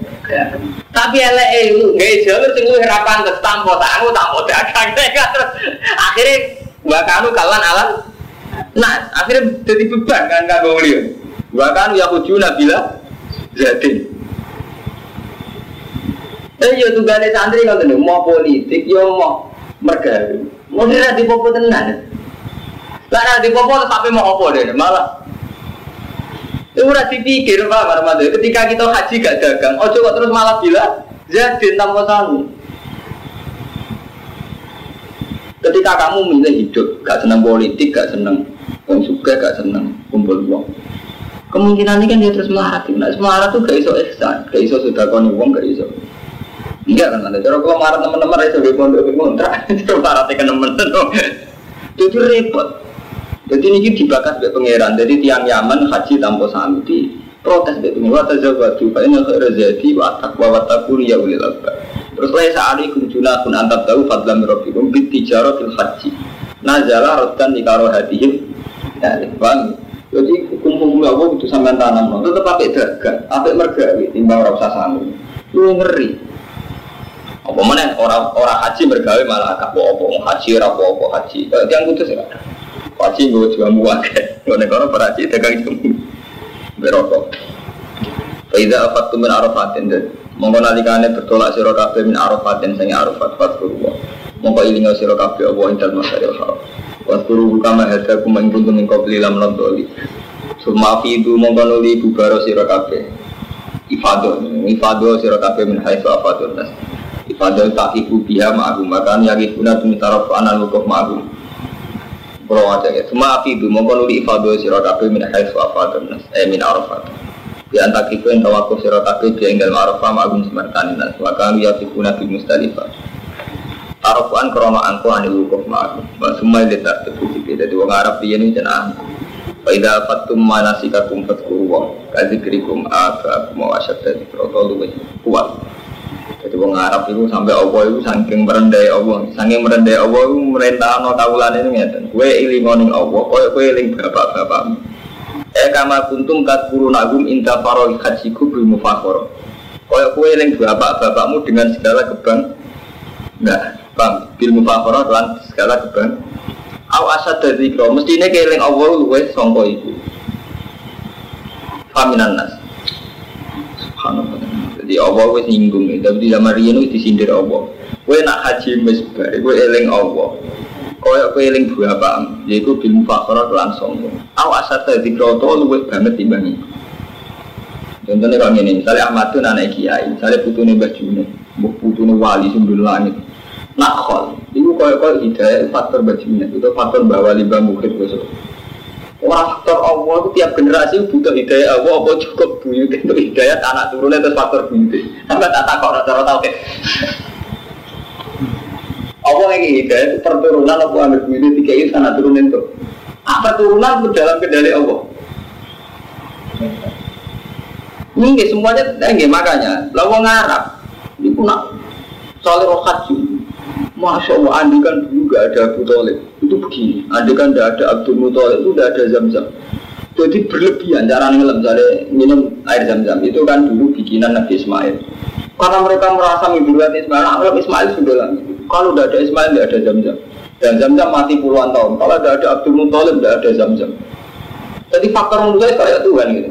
tapi elek itu nggak jalur sing luwih ra pantes tanpa tangu tanpa dagang. [LAUGHS] Akhirnya Wakanu kalan alam Nah, akhirnya jadi beban kan kagak beliau. Wakanu ya hujuna bila jadi. Eh yo tunggale santri kan tuh mau politik yo mau mergawe. Mau di popo tenan. Lah di popo tapi mau apa deh malah itu udah dipikir Pak Marmado ketika kita haji gak dagang, ojo kok terus malah bila jadi tanpa tahu. Ketika kamu milih hidup, gak senang politik, gak senang uang suka, gak senang kumpul uang. Kemungkinan ini kan dia terus melarat. Nah, melarat tuh gak iso ihsan, gak iso sudah kau uang, gak iso. Enggak kan ada cara kalau marah teman-teman iso di pondok kontrak, [LAUGHS] terus marah tekan teman Itu repot. Jadi ini dibakar sebagai pangeran. Jadi tiang Yaman haji tanpa sami protes dari pengeran. Wata jawab juga ini rezeki wa takwa wa takuri ya ulil Terus lain saat ini kunjuna pun antar tahu fadlan rabbikum bit tijaro fil haji. Nazala rotan di karo hatihim. Ya, bang. Jadi hukum-hukum Allah itu sampai tanam no. Tetap pakai dagang, pakai mergawi, timbang usah sanggup. Lu ngeri. Apa mana orang orang haji mergawi malah kapo apa haji rapo apa haji. Yang putus ya. Haji gue juga muak. Gue negara berhaji dagang jamu. Berokok. Faidah apa tuh min arafatin dan Mongko nalikane bertolak sira kabeh min arafat dan sing arafat fatkurwa. Mongko ilinga sira kabeh apa ing dalem masyaril haram. Waskuru kama hada kuma ing kuntum ing qabli lam nadoli. Suma fi itu mongko nuli bubaro sira kabeh. Ifadah, ifadah sira kabeh min haitsu afadun nas. Ifadah takiku biha ma'agum Makan yagi guna tumi taraf anan wukuf ma'agum Kalau wajah ya Semua afidu Mongko nuli ifadah sira kabeh min haitsu afadun nas Eh min arafat di antara kita yang tawaku sirah kabeh dia dalam arafah ma'agung semertani nas maka lu yasikuna di mustalifah Arafuan krono angko anil wukuf wa semua yang letak terbukti jadi wong Arab dia ini jenah Faidah fatum manasikakum fatkuru wa kadzikrikum abakum wa asyadda dzikra luwih kuat. Jadi wong Arab itu sampai Allah itu saking merendai Allah, saking merendai Allah itu merintah no kaulan itu ngeten. Kue iling ngoning Allah, kue kue iling bapak bapakmu. Eh kama kuntum kat guru nagum inta faroi hajiku bil mufakor. Kue kue iling bapak bapakmu dengan segala kebang. Enggak, bang, bil mufakor dan segala kebang. Aw asad dari kro, mestinya keiling Allah luwe songko itu. Faminan nas. Jadi Allah wis nyinggung tapi di zaman riyen wis disindir Allah. Kowe nak haji wis bar, kowe eling Allah. Kowe kowe eling bapak, yaiku bil mufakhara lan sombong. Aw asat dadi kroto luwih banget timbang. Contohnya kalau ini, misalnya Ahmad itu anak kiai, misalnya putune Mbah Juno, putune wali sumber langit. Nak khol, itu kaya kaya hidayah faktor Mbah Juno, itu faktor Mbah Wali Mbah Mukhid besok. Orang faktor Allah itu tiap generasi butuh hidayah Allah apa cukup buyut itu hidayah anak turunnya itu faktor buyut. Sampai tak takut cara tahu ke. Allah yang hidayah itu perturunan apa ambil buyut tiga itu anak turunin itu. Apa turunan itu dalam kendali Allah. Ini semuanya enggak makanya. Lalu ngarap, itu nak soal haji. Masya Allah, andi kan dulu gak ada Abu Talib Itu begini, andi kan gak ada Abdul Muthalib itu gak ada zam-zam. Jadi berlebihan cara ngelam, misalnya minum air zam-zam. Itu kan dulu bikinan Nabi Ismail. Karena mereka merasa mimpikan Ismail, nah, Ismail sudah lama Kalau gak ada Ismail gak ada zam-zam. Dan zam-zam mati puluhan tahun. Kalau gak ada Abdul Muthalib gak ada zam-zam. Jadi faktor saya kayak Tuhan gitu.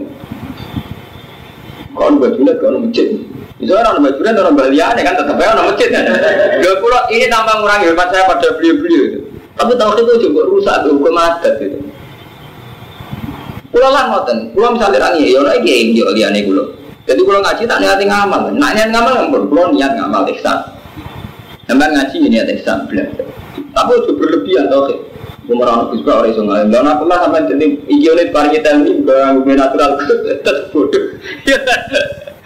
Kalau gak jelas, kalau masjid. Misalnya orang Madura, orang Baliane kan tetap orang masjid. Gak pulau ini tambah mengurangi hormat saya pada beliau-beliau. itu. Tapi tahu itu juga rusak hukum adat itu. Pulau lah ngoten, rangi, ya orang ini yang liane pulau. Jadi pulau ngaji tak niat ngamal, nak niat ngamal yang pulau niat ngamal ihsan. Nampak ngaji ini niat ihsan belajar. Tapi itu berlebihan tau sih. Umar anak bisa orang iso ngalim. Dan aku lah sampai jadi iki oleh parikitan ini bang natural [LAUGHS] tetap. [LAUGHS]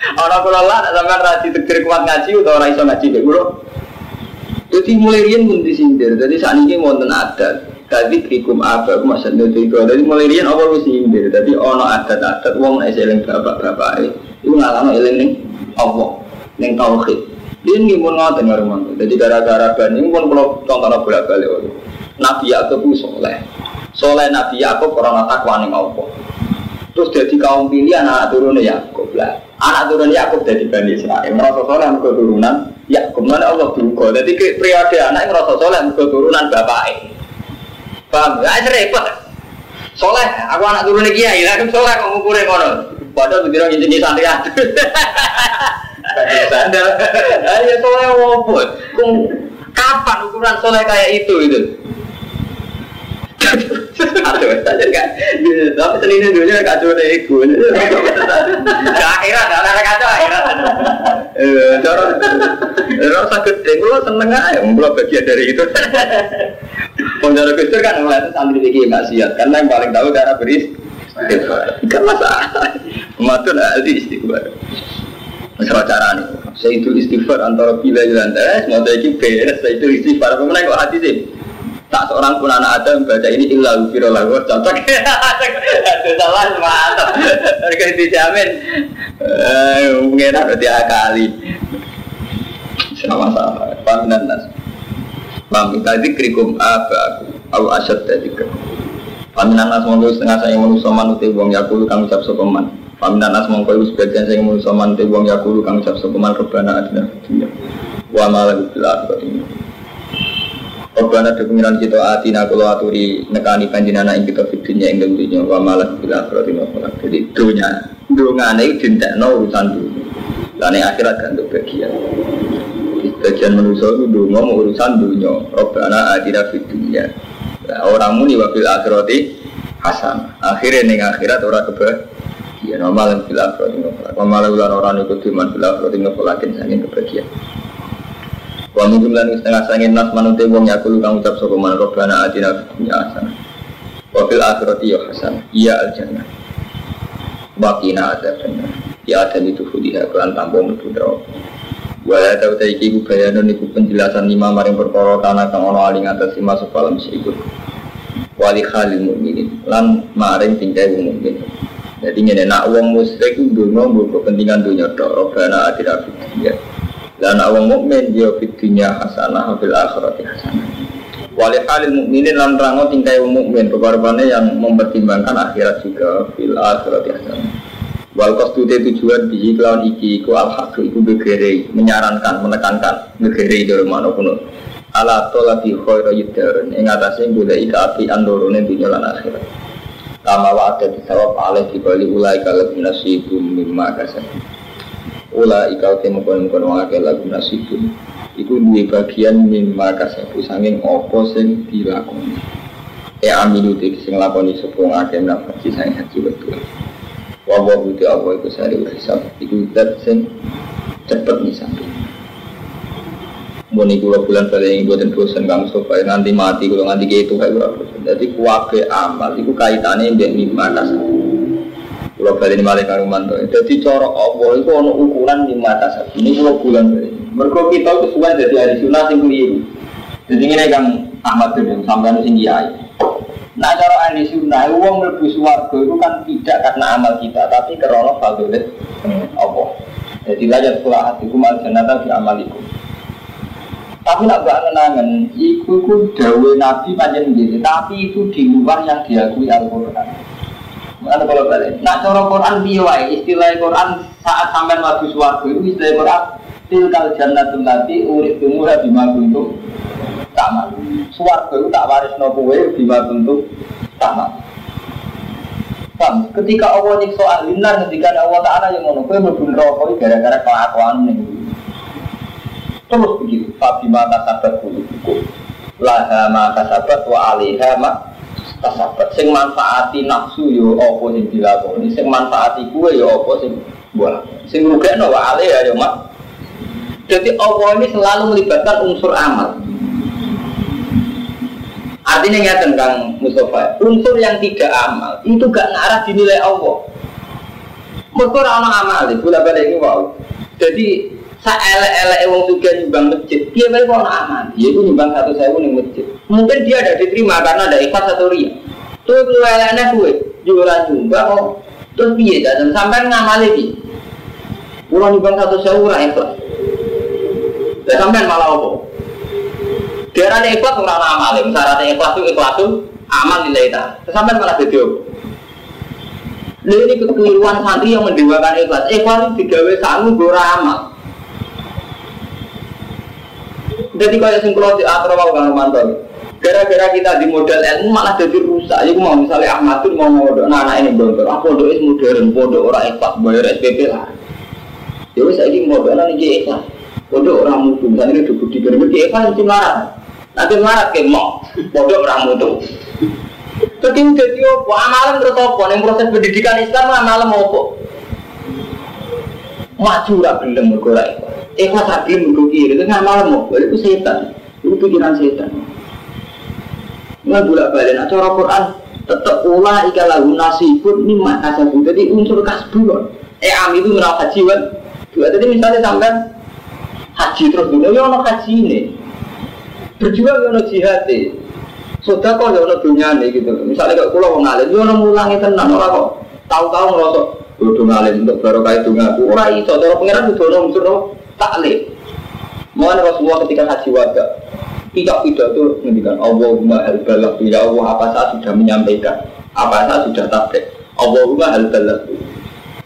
Orang kula lah sampai rasi tegir kuat ngaji atau orang iso ngaji kulo. Jadi mulai rian pun disindir. Jadi saat ini wonten adat. Tadi krikum apa aku masa itu. Jadi mulai rian awal wis sindir. Jadi ono adat-adat wong nek eling bapak-bapak itu ngalami eling ning Allah ning tauhid. Dia ini pun ngotot ngaruh Jadi gara-gara bani pun kalau contohnya bolak balik Nabi Yakub soleh. Soleh Nabi Yakub orang takwa ning Allah. Terus jadi kaum pilihan anak turunnya Yakub lah. Anak turun Yakub dari Bani Israel. Merasa soleh mereka turunan Yakub. Mana Allah duga. Jadi periode anak merasa soleh mereka turunan bapaknya. Paham? Ya itu repot. Soleh, aku anak turun kiai. Lah soleh kok ngukurin ngono. Padahal begitu jenis santri Sandal. Ayo soleh wobot. Kapan ukuran soleh kayak itu itu? Aduh, saja kan. Tapi selini dunia kacau deh iku. Akhirat, ada kacau akhirat. Eh, cara, sakit deh. Kalau seneng aja, belum bagian dari itu. Penjara Gustur kan ngeliat santri ini nggak siap, karena yang paling tahu cara beris. Kan masalah. Matun ahli istighfar. Masalah cara nih. Saya itu istighfar antara bila dan tes, mau saya beres. Saya itu istighfar. Pemenang kok hati sih tak seorang pun anak ada membaca ini illa ufiro lagu cocok itu [LAUGHS] salah mantap. Harga dijamin eh mungkin berarti akali sama sama paminan nas? Mami tadi krikum apa aku aku asyad tadi ke Paminan nas? Mongko setengah saya manusia manute wong yakulu kang ucap sopeman Paminan nas? Mongko sebagian saya manusia manute wong yakulu kang ucap sopeman rebana adina dunia Wa malah bil akhirat Rabbana de pengiran kita atina kalau aturi nekani panjenengan ing kita fitunya ing dunia wa malah bila akhirat wa. Jadi dunia dunia ini dintekno urusan dunia. Dan yang akhirat kan untuk bagian. Bagian manusia itu mau urusan dunia. Rabbana atina fitunya. Nah, orang muni wa bil akhirati hasan. Akhirnya ning akhirat orang kebahagiaan. Normal bil akhirati falak. Wa malah ulan orang ikut iman bil akhirati wa falakin sangin kebahagiaan. Wa min jumlah setengah sangin nas manute wong yakulu kang ucap sapa man robbana atina fid dunya hasanah. Wa fil akhirati ya hasanah. Iya al jannah. Wa qina adzabannar. Ya ada itu fudiha kelan tampo mlebu neraka. Wala tau ta iki ku iku penjelasan lima maring perkara tanah kang ana aling atas lima sepalam sikut. Wali khalil mukminin lan maring tingkai wong mukmin. Jadi ngene nak wong musyrik ndonga mbok kepentingan dunya tok, robbana atina fid Dan awang mukmin dia fitunya hasanah fil akhirati hasanah. Wali halil mukminin lan rango tingkai wong mukmin rupa yang mempertimbangkan akhirat juga fil akhirati hasanah. Wal kostude tujuan di kelawan iki iku al haq iku begere menyarankan menekankan begere dari mana pun ala tolabi khairu yudharun ing atase golek api andorone dunya lan akhirat. Kama wa ada disawab alih dibali ulai kalau nasibum mimma kasab Ula ikau temu kon kon wong akeh lagu nasibun. Iku duwe bagian mimma kasabu sanging apa sing dilakoni. Ya amilu te sing lakoni sapa akeh nafsi sing haji betul. Wa wa buti Allah iku sari hisab. Iku dat sing cepet misambi. Muni kula bulan paling buatan bosan kang supaya nanti mati kalau nanti gitu kayak berapa. Jadi kuwabe amal itu kaitannya dengan mimma kasabu. Kalau balik malah karumanto. Jadi cara Allah itu ada ukuran di mata sapi. Ini kalau bulan balik. Mereka kita itu sudah jadi hari sunnah yang keliru. Jadi ini kan Ahmad bin sampai sing kiai. Nah cara ahli sunnah, uang melebu suwargo itu kan tidak karena amal kita, tapi karena fadilat Allah. Jadi layak sekolah hatiku mal janata di amaliku. Tapi nak gak kenangan, itu ku dawe nabi panjang gitu, tapi itu di luar yang diakui Al-Quran. Mana kalau balik? Nak cara Quran biwai istilah Quran saat sampai maju suatu itu istilah Quran tilkal jannatul lati urip tumura bima kuntum sama. Suwargo itu tak waris no kue bima kuntum sama. Paham? Ketika Allah nyiksa ahlinar ketika Allah Ta'ala yang ngono kue mlebu neraka gara-gara kelakuan ning. Terus begitu, Fabima kasabat kulubukum Laha ma kasabat wa alaiha ma tasabat sing manfaati nafsu yo apa sing dilakoni? Sing manfaati kue yo apa sing buat sing rugekno wa ale ya yo mak. Jadi Allah ini selalu melibatkan unsur amal. Artinya ngeten Kang Mustafa unsur yang tidak amal itu gak ngarah dinilai Allah. Mereka orang amal itu balik ini wow jadi saya elek-elek wong juga nyumbang masjid, dia baik mau aman, dia itu nyumbang satu sewu nih masjid. Mungkin dia ada diterima karena ada ikhlas atau ria. Tuh lu eleknya gue, jualan nyumbang kok, terus piye dan sampai ngamali di. Pulau nyumbang satu sewu lah ikhlas. Dan sampai malah apa? Dia ada ikhlas orang amal, syaratnya ikhlas itu ikhlas tuh aman nilai ta. Sampai malah jadi Lalu ini kekeliruan santri yang mendewakan ikhlas. Ikhlas itu digawe sangu amal. Jadi kalau sing kalau diatur mau kang mantan. Gara-gara kita di modal ilmu malah jadi rusak. Jadi mau misalnya Ahmad mau modal, nah anak ini bongkar. Aku modal itu modern, modal orang ikhlas bayar SPP lah. Ya wes ini modal nanti ikhlas. Modal orang mutu, misalnya ini duduk di piramid ikhlas itu marah. Nanti marah ke mau, modal orang mutu. Jadi jadi apa? Amalan terus apa? Yang proses pendidikan Islam amalan apa? Maju lah belum bergerak ikhlas lagi mergo kiri itu malam mau itu setan. Itu pikiran setan. Nggak bolak balik nah cara Quran tetap ulah ika lagu nasibun mimma kasabu jadi unsur kasbu eh am itu merawat haji kan tadi misalnya sampai haji terus dulu ya ono haji ini berjuang ya ono jihad sudah kok ya ono dunia nih gitu. Misalnya kalau pulau ngalir ya ono mulangi tenang orang kok. Tahu-tahu ngerosok Bodoh ngalim untuk barokah itu ngaku. Orang itu, cara pengiran itu orang unsur taklim. Mohon Rasulullah ketika haji wada, tidak pidato menghentikan Allahumma hal balak ya Allah apa saya sudah menyampaikan, apa saya sudah tabrik. Allahumma hal balak.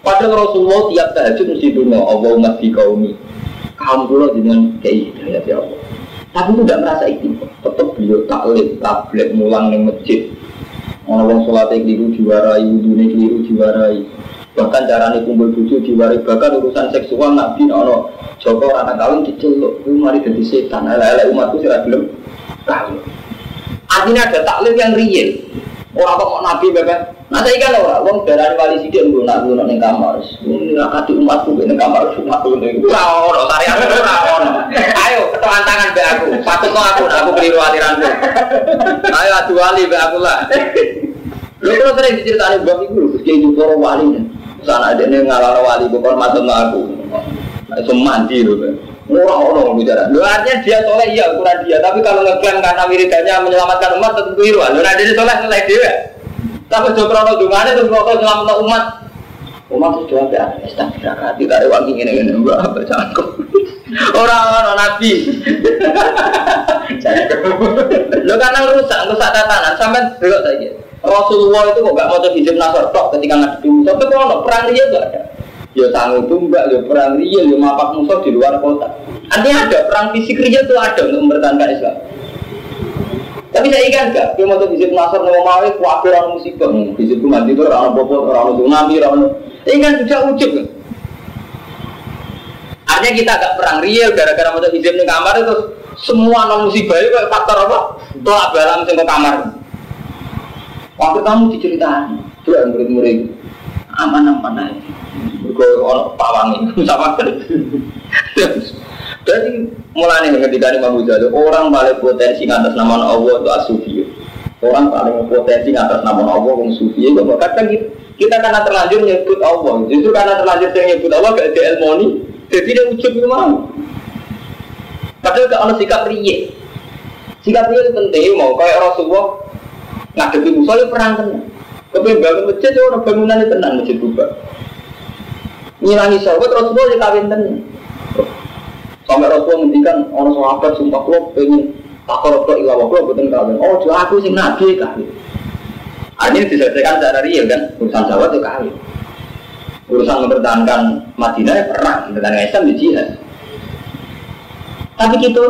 Padahal Rasulullah tiap tahajud mesti dungo Allahumma di kaumi. Kaum pulau dengan kayak ya Allah. Tapi itu tidak merasa itu. Tetap beliau taklim, tablik, mulang di masjid. Orang sholat yang keliru diwarai, wudhu keliru diwarai bahkan caranya kumpul bucu diwari bahkan urusan seksual nabi ono Joko anak kawin diceluk. Itu mari jadi setan. Ala-ala umatku sih belum tahu artinya ada taklim yang real. Orang kok mau nabi bahkan nah saya kan orang orang darah wali sidik nggak nabi nong kamar. Ini kati umatku ini kamar umatku ini orang tari aku orang ayo ketuan tangan be aku. Patut aku aku keliru aliranku ayo adu wali be aku lah. Lu kalau sering diceritain bang itu, kayak itu wali sana ada nih ngalah wali bukan mateng aku. Semandi loh kan orang-orang bicara. Lu artinya dia soleh iya ukuran dia. Tapi kalau ngeklaim karena wiridannya menyelamatkan umat tentu keliru lu ada dia soleh soleh dia tapi jokro no dungane terus kok selamat umat. Umat itu jawab ya astagfirullah tidak ada wangi ini ini baca aku Orang-orang nabi. [LAUGHS] Lo karena rusak, rusak tatanan sampai belok saja. Rasulullah itu kok gak mau hijab nasor tok ketika ngadepi musuh. Tapi kalau perang dia gak ada. Ya tanggung tumbak, ya perang dia, ya mapak musuh di luar kota. Artinya ada perang fisik dia itu ada untuk mempertahankan Islam. Tapi saya ingat gak, dia mau hijab nasor mau mau kuatir orang musibah. Hijab itu mati itu orang bobot, orang tsunami, orang ini kan sudah ujub kan. Artinya kita agak perang real gara-gara mau hijab di kamar itu semua non musibah itu faktor apa? Tolak balam sing kamar. Waktu kamu diceritain, tuh yang murid-murid aman-aman aja. Gue orang pawang ini [LAUGHS] sama Jadi mulai nih ketika ini Imam Ghazali orang paling potensi atas nama Allah itu asufi. Orang paling potensi atas nama Allah yang sufi. Itu kadang kita, kita karena terlanjur nyebut Allah. Justru karena terlanjur saya nyebut Allah gak ada ilmu jadi dia ucap itu mau. Padahal gak ada sikap riye. Sikap riye itu penting mau kayak Rasulullah ngadepi musuh perang tenang. Kepengen bangun masjid ya orang bangunan itu tenang masjid berubah. Ngilangi sahabat Rasulullah ya kawin tenang. Sampai Rasulullah menghentikan orang sahabat sumpah kalau pengen takor ke ilah wakil betul kawin. Oh jual aku sih nabi kawin. Artinya diselesaikan secara real kan urusan sahabat itu kawin. Urusan mempertahankan Madinah ya perang, mempertahankan Islam di jihad. Tapi kita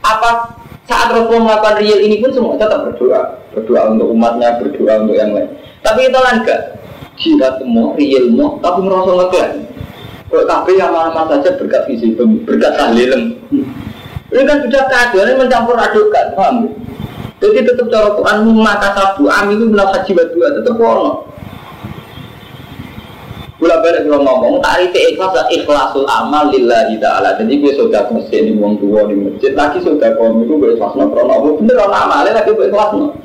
apa saat Rasulullah melakukan real ini pun semua tetap berdoa, berdoa untuk umatnya, berdoa untuk yang lain. Tapi itu kan enggak jihad semua, real semua, tapi merasa ngeklaim. Kalau tapi yang mana saja berkat visi, berkat tahlilem. Ini kan sudah keadaan mencampur adukan, paham? Jadi tetap cara Quran maka sabu am itu bilang haji dua tetap ono. Gula balik kalau ngomong tarif ikhlas ikhlasul amal lillahi ta'ala. Jadi gue sudah mesin wong tua di masjid lagi sudah kau itu gue ikhlas no krono. Bener ono amalnya lagi gue ikhlas no.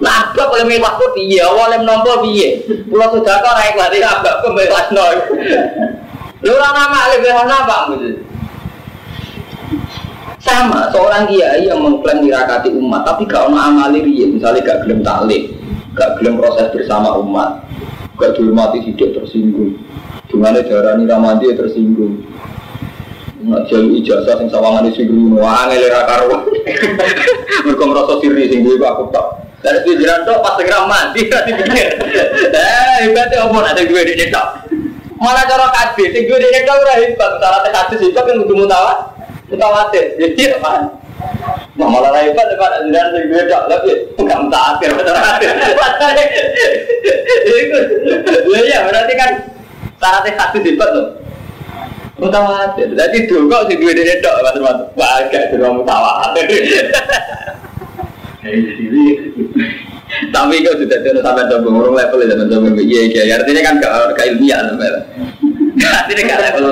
Nah, apa boleh ikhlas kok piye? Piye? Pulau sudah kau naik lagi apa kau ikhlas no. Lu orang amalnya gue ikhlas apa? Sama seorang kiai yang mengklaim dirakati umat tapi gak ono amali riye, misalnya gak gelem taklim, gak gelem proses bersama umat, gak dihormati tidak tersinggung Dengan darah ini ramadi tersinggung Nak jalu ijazah sing sawangan di singgung Wah ngelera karuan [LAUGHS] Mereka merasa siri sing gue aku tak Dari pikiran tuh pas segera mati Nanti pikir Eh hebatnya apa nanti gue di tok Malah cara kadis, sing gue di tok udah hebat Cara kadis itu kan kudu mutawa Mutawatir Jadi apa Nah malah hebat depan jiran sing gue tok tapi enggak mutawatir mutawatir. Itu, ya berarti kan syaratnya satu hebat loh. Mutawatir. Jadi dulu sing gue dene tok mas-mas. Wah gak dulu mutawatir. [LAUGHS] Tapi kau sudah tahu sampai coba ngurung level itu coba iya iya artinya kan gak ilmiah sampai. [LAUGHS] Artinya gak level.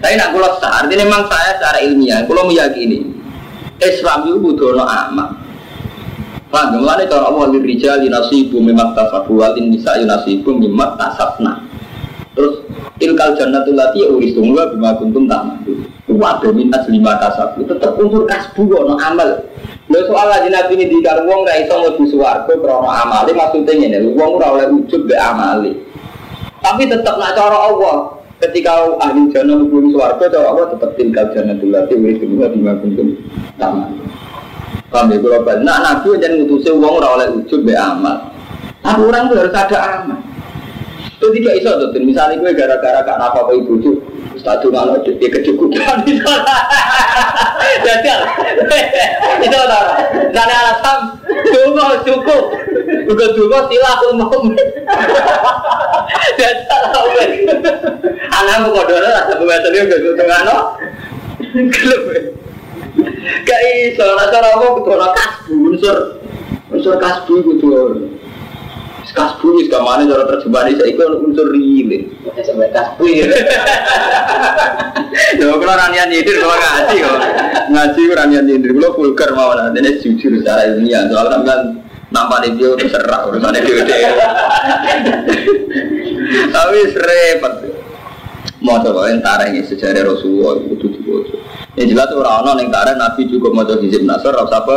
Tapi nak kulo sah artinya memang saya secara ilmiah kulo meyakini Islam itu butuh no amal. Paham? Mulanya cara Allah lirijal nasibu mimak tasabu walin nisa nasibu mimak tasabna. Terus tilkal jannatul lati uristum wa bima kuntum ta'malu. Wa min lima kasabu tetap unsur kasbu no amal. Lho soal lagi nabi ini dikar wong ra iso mlebu swarga krana amale maksudnya ngene wong ora oleh ujub be amale. Tapi tetap nak cara Allah ketika ahli jannah hubungi suarga cara Allah tetap tinggal jannah dulu lagi wis kedua di kuntum sama paham ya kalau balik nah nabi jangan ngutusi uang ora oleh ujub be amal. Tapi orang itu harus ada amal. Itu tidak iso tuh misalnya gue gara-gara gak apa ibu tuh Satu malam dia kecukupan Jajal Itu orang. Alasan. Tunggu cukup. Bukan tunggu silah umum Jajal Anakmu kodone rasa pembetul itu gak tengah no. Gak iso Rasa apa betul kasbu Unsur Unsur kasbu itu kasbu wis kamane cara terjemahan saya itu unsur rile sampai kasbu ya [LAUGHS] Yo kalau ranian nyindir kalau ngaji kok. Ngaji ranian nyindir kalau vulgar mawon ini jujur secara ilmiah. Soal kan nampak dia terserah urusannya dia [LAUGHS] tapi repot. Mau coba entara ini sejarah Rasulullah itu juga yang jelas orang orang yang tarik Nabi juga mau coba hizib nasr rasa apa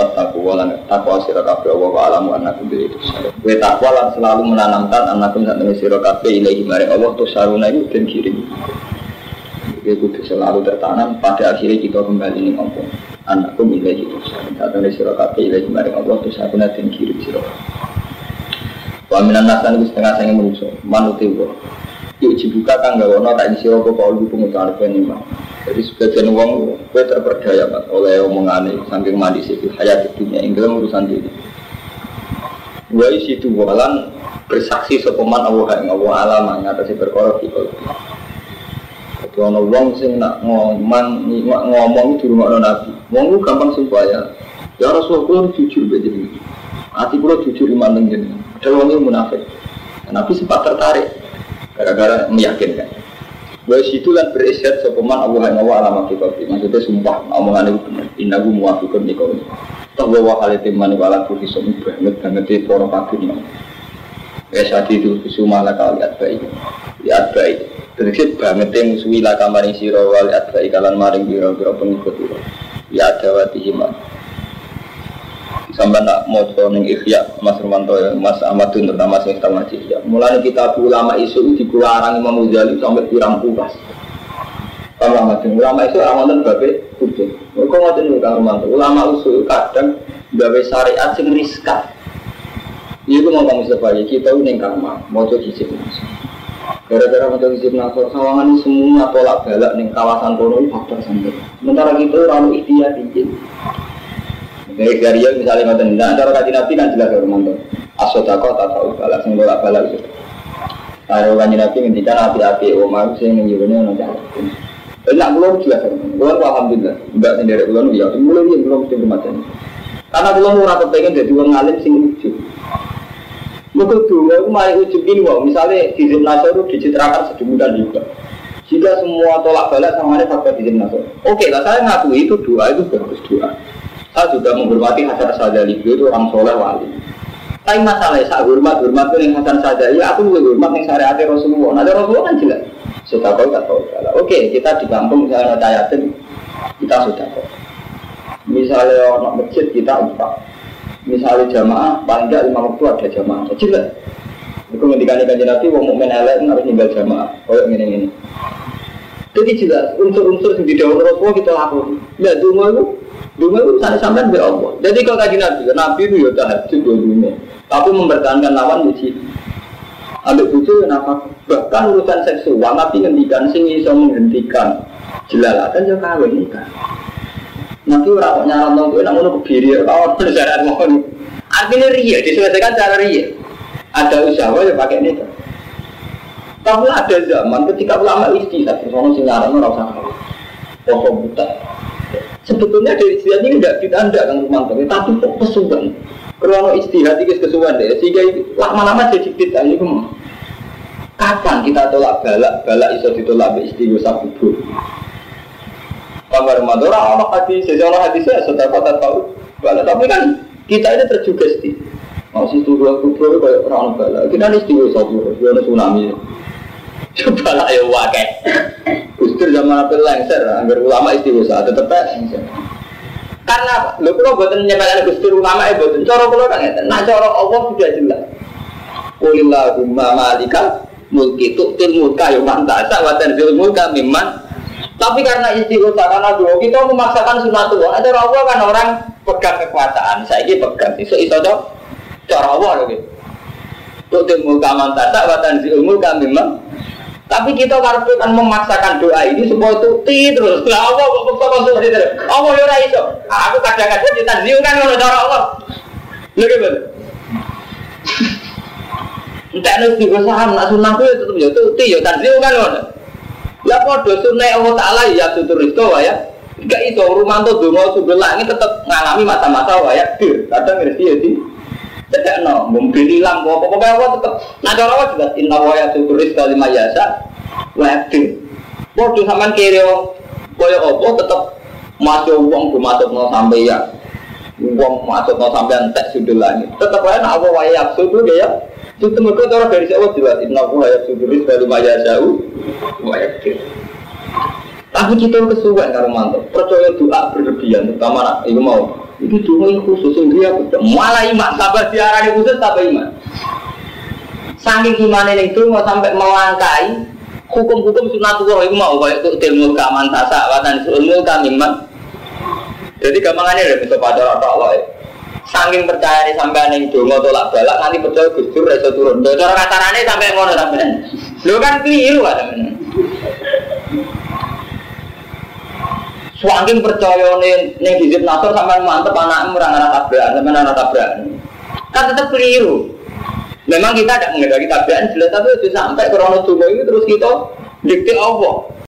Bertakwa walan takwa sirah kabe Allah wa alamu anakum diri itu Gue takwa lan selalu menanamkan anakum saat ini sirah kabe ilahi mari Allah Tuh saruna itu dan kirim. Gue kudu selalu tertanam pada akhirnya kita kembali nih ngomong anakku milih itu saat ini sirah kabe ilahi mari Allah Tuh saruna dan kirim sirah Waminan nasan itu setengah saya menuso manuti wa. Yuk dibuka kan gak wono tak isi apa kau lu pengucapan penima. Jadi sebagian uang gue terperdaya mas oleh omongan ini saking mandi sih hayat dunia inggil urusan diri. Gue isi itu walan bersaksi sopeman Allah yang Allah alam ngatasi berkorok di kalau. Jadi ono wong sing nak ngomong ngomong di rumah nabi. Wong gampang sumpah ya. Ya Rasulullah jujur begini. Hati gue jujur iman dengan ada orang yang munafik. Nabi sempat tertarik gara-gara meyakinkan. Bahwa situ kan berisyat sopeman Allah yang Allah alamat kita. Maksudnya sumpah omongan itu benar. Inna gue muafikun di kau. Toh bahwa hal itu mani wala tuh hisom banget banget di poro pakun. Ya saat itu sumala kali baik. Lihat baik. Terus banget yang musuhi wali baik kalan maring biro-biro pengikut. Ya ada wati himan sampai nak mau ning ikhya Mas Romanto ya Mas Ahmad Dun terutama sing tahu ngaji ya mulai kita ulama isu di kularang Imam Ghazali sampai pirang pulas ulama itu ulama isu awalan babe hujung kok ngoten niku Kang Romanto ulama usul kadang gawe syariat sing riskan. Iya, gue ngomong Mustafa ya, kita ini kamar, mau nasor. Gara-gara mau coba hijab nasor, sawangan semua tolak balak nih kawasan kono faktor sampai. Sementara kita lalu ikhtiar izin. Dari dari misalnya ngoten, nah cara kaji nabi kan jelas ya Romanto. Asodako tak tahu balas, sing bolak balik gitu. Kalau kaji nabi ngendikan hati-hati, omah sing nyuruhnya nanti. Enak belum jelas ya, belum alhamdulillah. Enggak sendiri belum ya, mulai dia belum mesti bermacam. Karena belum murah kepengen jadi orang alim sing ujub. Mereka dulu aku mari ujub ini wow, misalnya di itu dicitrakan sedemikian juga. Jika semua tolak balik sama ada faktor di Zim Nasr. Oke lah, saya ngakui itu doa itu bagus doa. Saya juga menghormati Hasan Sadali itu orang soleh wali. Tapi masalahnya saya hormat hormat itu yang Hasan Sadali, aku juga hormat yang syariat Rasulullah. Nah Rasulullah kan jelas. Sudah tahu tak tahu. Oke kita di kampung misalnya tayatin kita sudah tahu. Misalnya orang masjid kita empat. Misalnya jamaah paling tidak lima waktu ada jamaah. Jelas. Itu ngendikan ikan nabi, wong mukmin elek harus tinggal jamaah. Kayak gini gini. Jadi jelas unsur-unsur yang di dalam Rasulullah kita lakukan. Ya, dulu itu Dungu itu sampai be Allah. Jadi kalau kaji Nabi, Nabi itu ya tahajud dunia. Tapi mempertahankan lawan di sini. Ambil bucu kenapa? Bahkan urusan seksual, Nabi ngendikan sing iso menghentikan jelalatan ya kawin nikah. Nabi orang kok nyaran dong gue namun kebiri, [LAUGHS] kawan syarat mohon. Artinya ria, diselesaikan cara ria. Ada usaha ya pakai nikah. Tapi ada zaman ketika ulama istihad, orang sing nyaran orang usah. Pokok buta. Sebetulnya dari istihad ini tidak ditanda kan Romanto, tapi kok kesuwan. Kalau istihad ini kesuwan deh, sehingga lama-lama jadi tidak ini Kapan kita tolak balak, balak iso ditolak be istighosah kubur. Kamar Romanto, orang hadis, sejarah hadisnya sudah kota tahu balak, tapi kan kita ini terjugesti. Mau sih tuh dua kubur kayak orang balak, kita ini istighosah kubur, ada tsunami. Coba lah ya wakai. Gustur zaman apa lengser, agar ulama istighosah tetap lengser. Karena lo kalau buatan menyampaikan gustur ulama ya buatan coro kalau kan ya, nah coro Allah sudah jelas. Kulillahumma malika mulki tuktil mulka yang mantasa wa tanzil mulka mimman. Tapi karena istighosah karena dua kita memaksakan sunatullah ada Allah kan orang pegang kekuasaan. Saya ini pegang iso iso dong cara Allah loh tuktil mulka mantasa wa tanzil mulka mimman tapi kita karena kan memaksakan doa ini supaya tuti terus. Lah apa kok kok kok terus. Allah yo ora iso. Aku kadang-kadang ditanziu kan ngono cara Allah. Lha gimana? Entah nek di saham nak sunah kuwi tetep yo tuti yo tanziu kan ngono. Lah padha sunah Allah taala ya tutur itu ya. Enggak itu rumanto donga sumber langit tetap ngalami masa-masa ya. Kadang ngerti ya sih. Tidak no, mungkin hilang, pokoknya apa tetap. Nah cara apa juga inna wa ya syukuris kalimah yasa, wabdi. Waduh sama kiri, kau percaya apa? Tetap masuk uang gue masuk mau sampai ya. Uang masuk mau sampai entek sudah lagi tetap lain apa wayak sudah ya. Itu mereka cara dari siapa? Jelas inna aku hayat suduris baru maya jauh. Wayak tapi kita kesuwen karo mantap percaya doa berlebihan terutama nak itu mau. Itu doa khusus dia malah iman sabar diarani khusus tapi iman. Saking iman ini itu mau sampai melangkai hukum-hukum sunatullah itu mau kayak itu ilmu kaman tasa watan ilmu kamiman jadi gampangannya udah bisa pada rata Allah Saking percaya nih sampai neng dongo tolak balak nanti percaya gusur reso turun. Cara katarane sampai ngono sampai. Lo kan keliru kan. Saking percaya nih neng hizib nasor sampai mantep anak murang anak tabrakan sampai anak tabrakan. Kan tetap keliru. Memang kita tidak mengendaki tabrakan jelas tapi itu sampai krono dongo itu terus kita dikti Allah.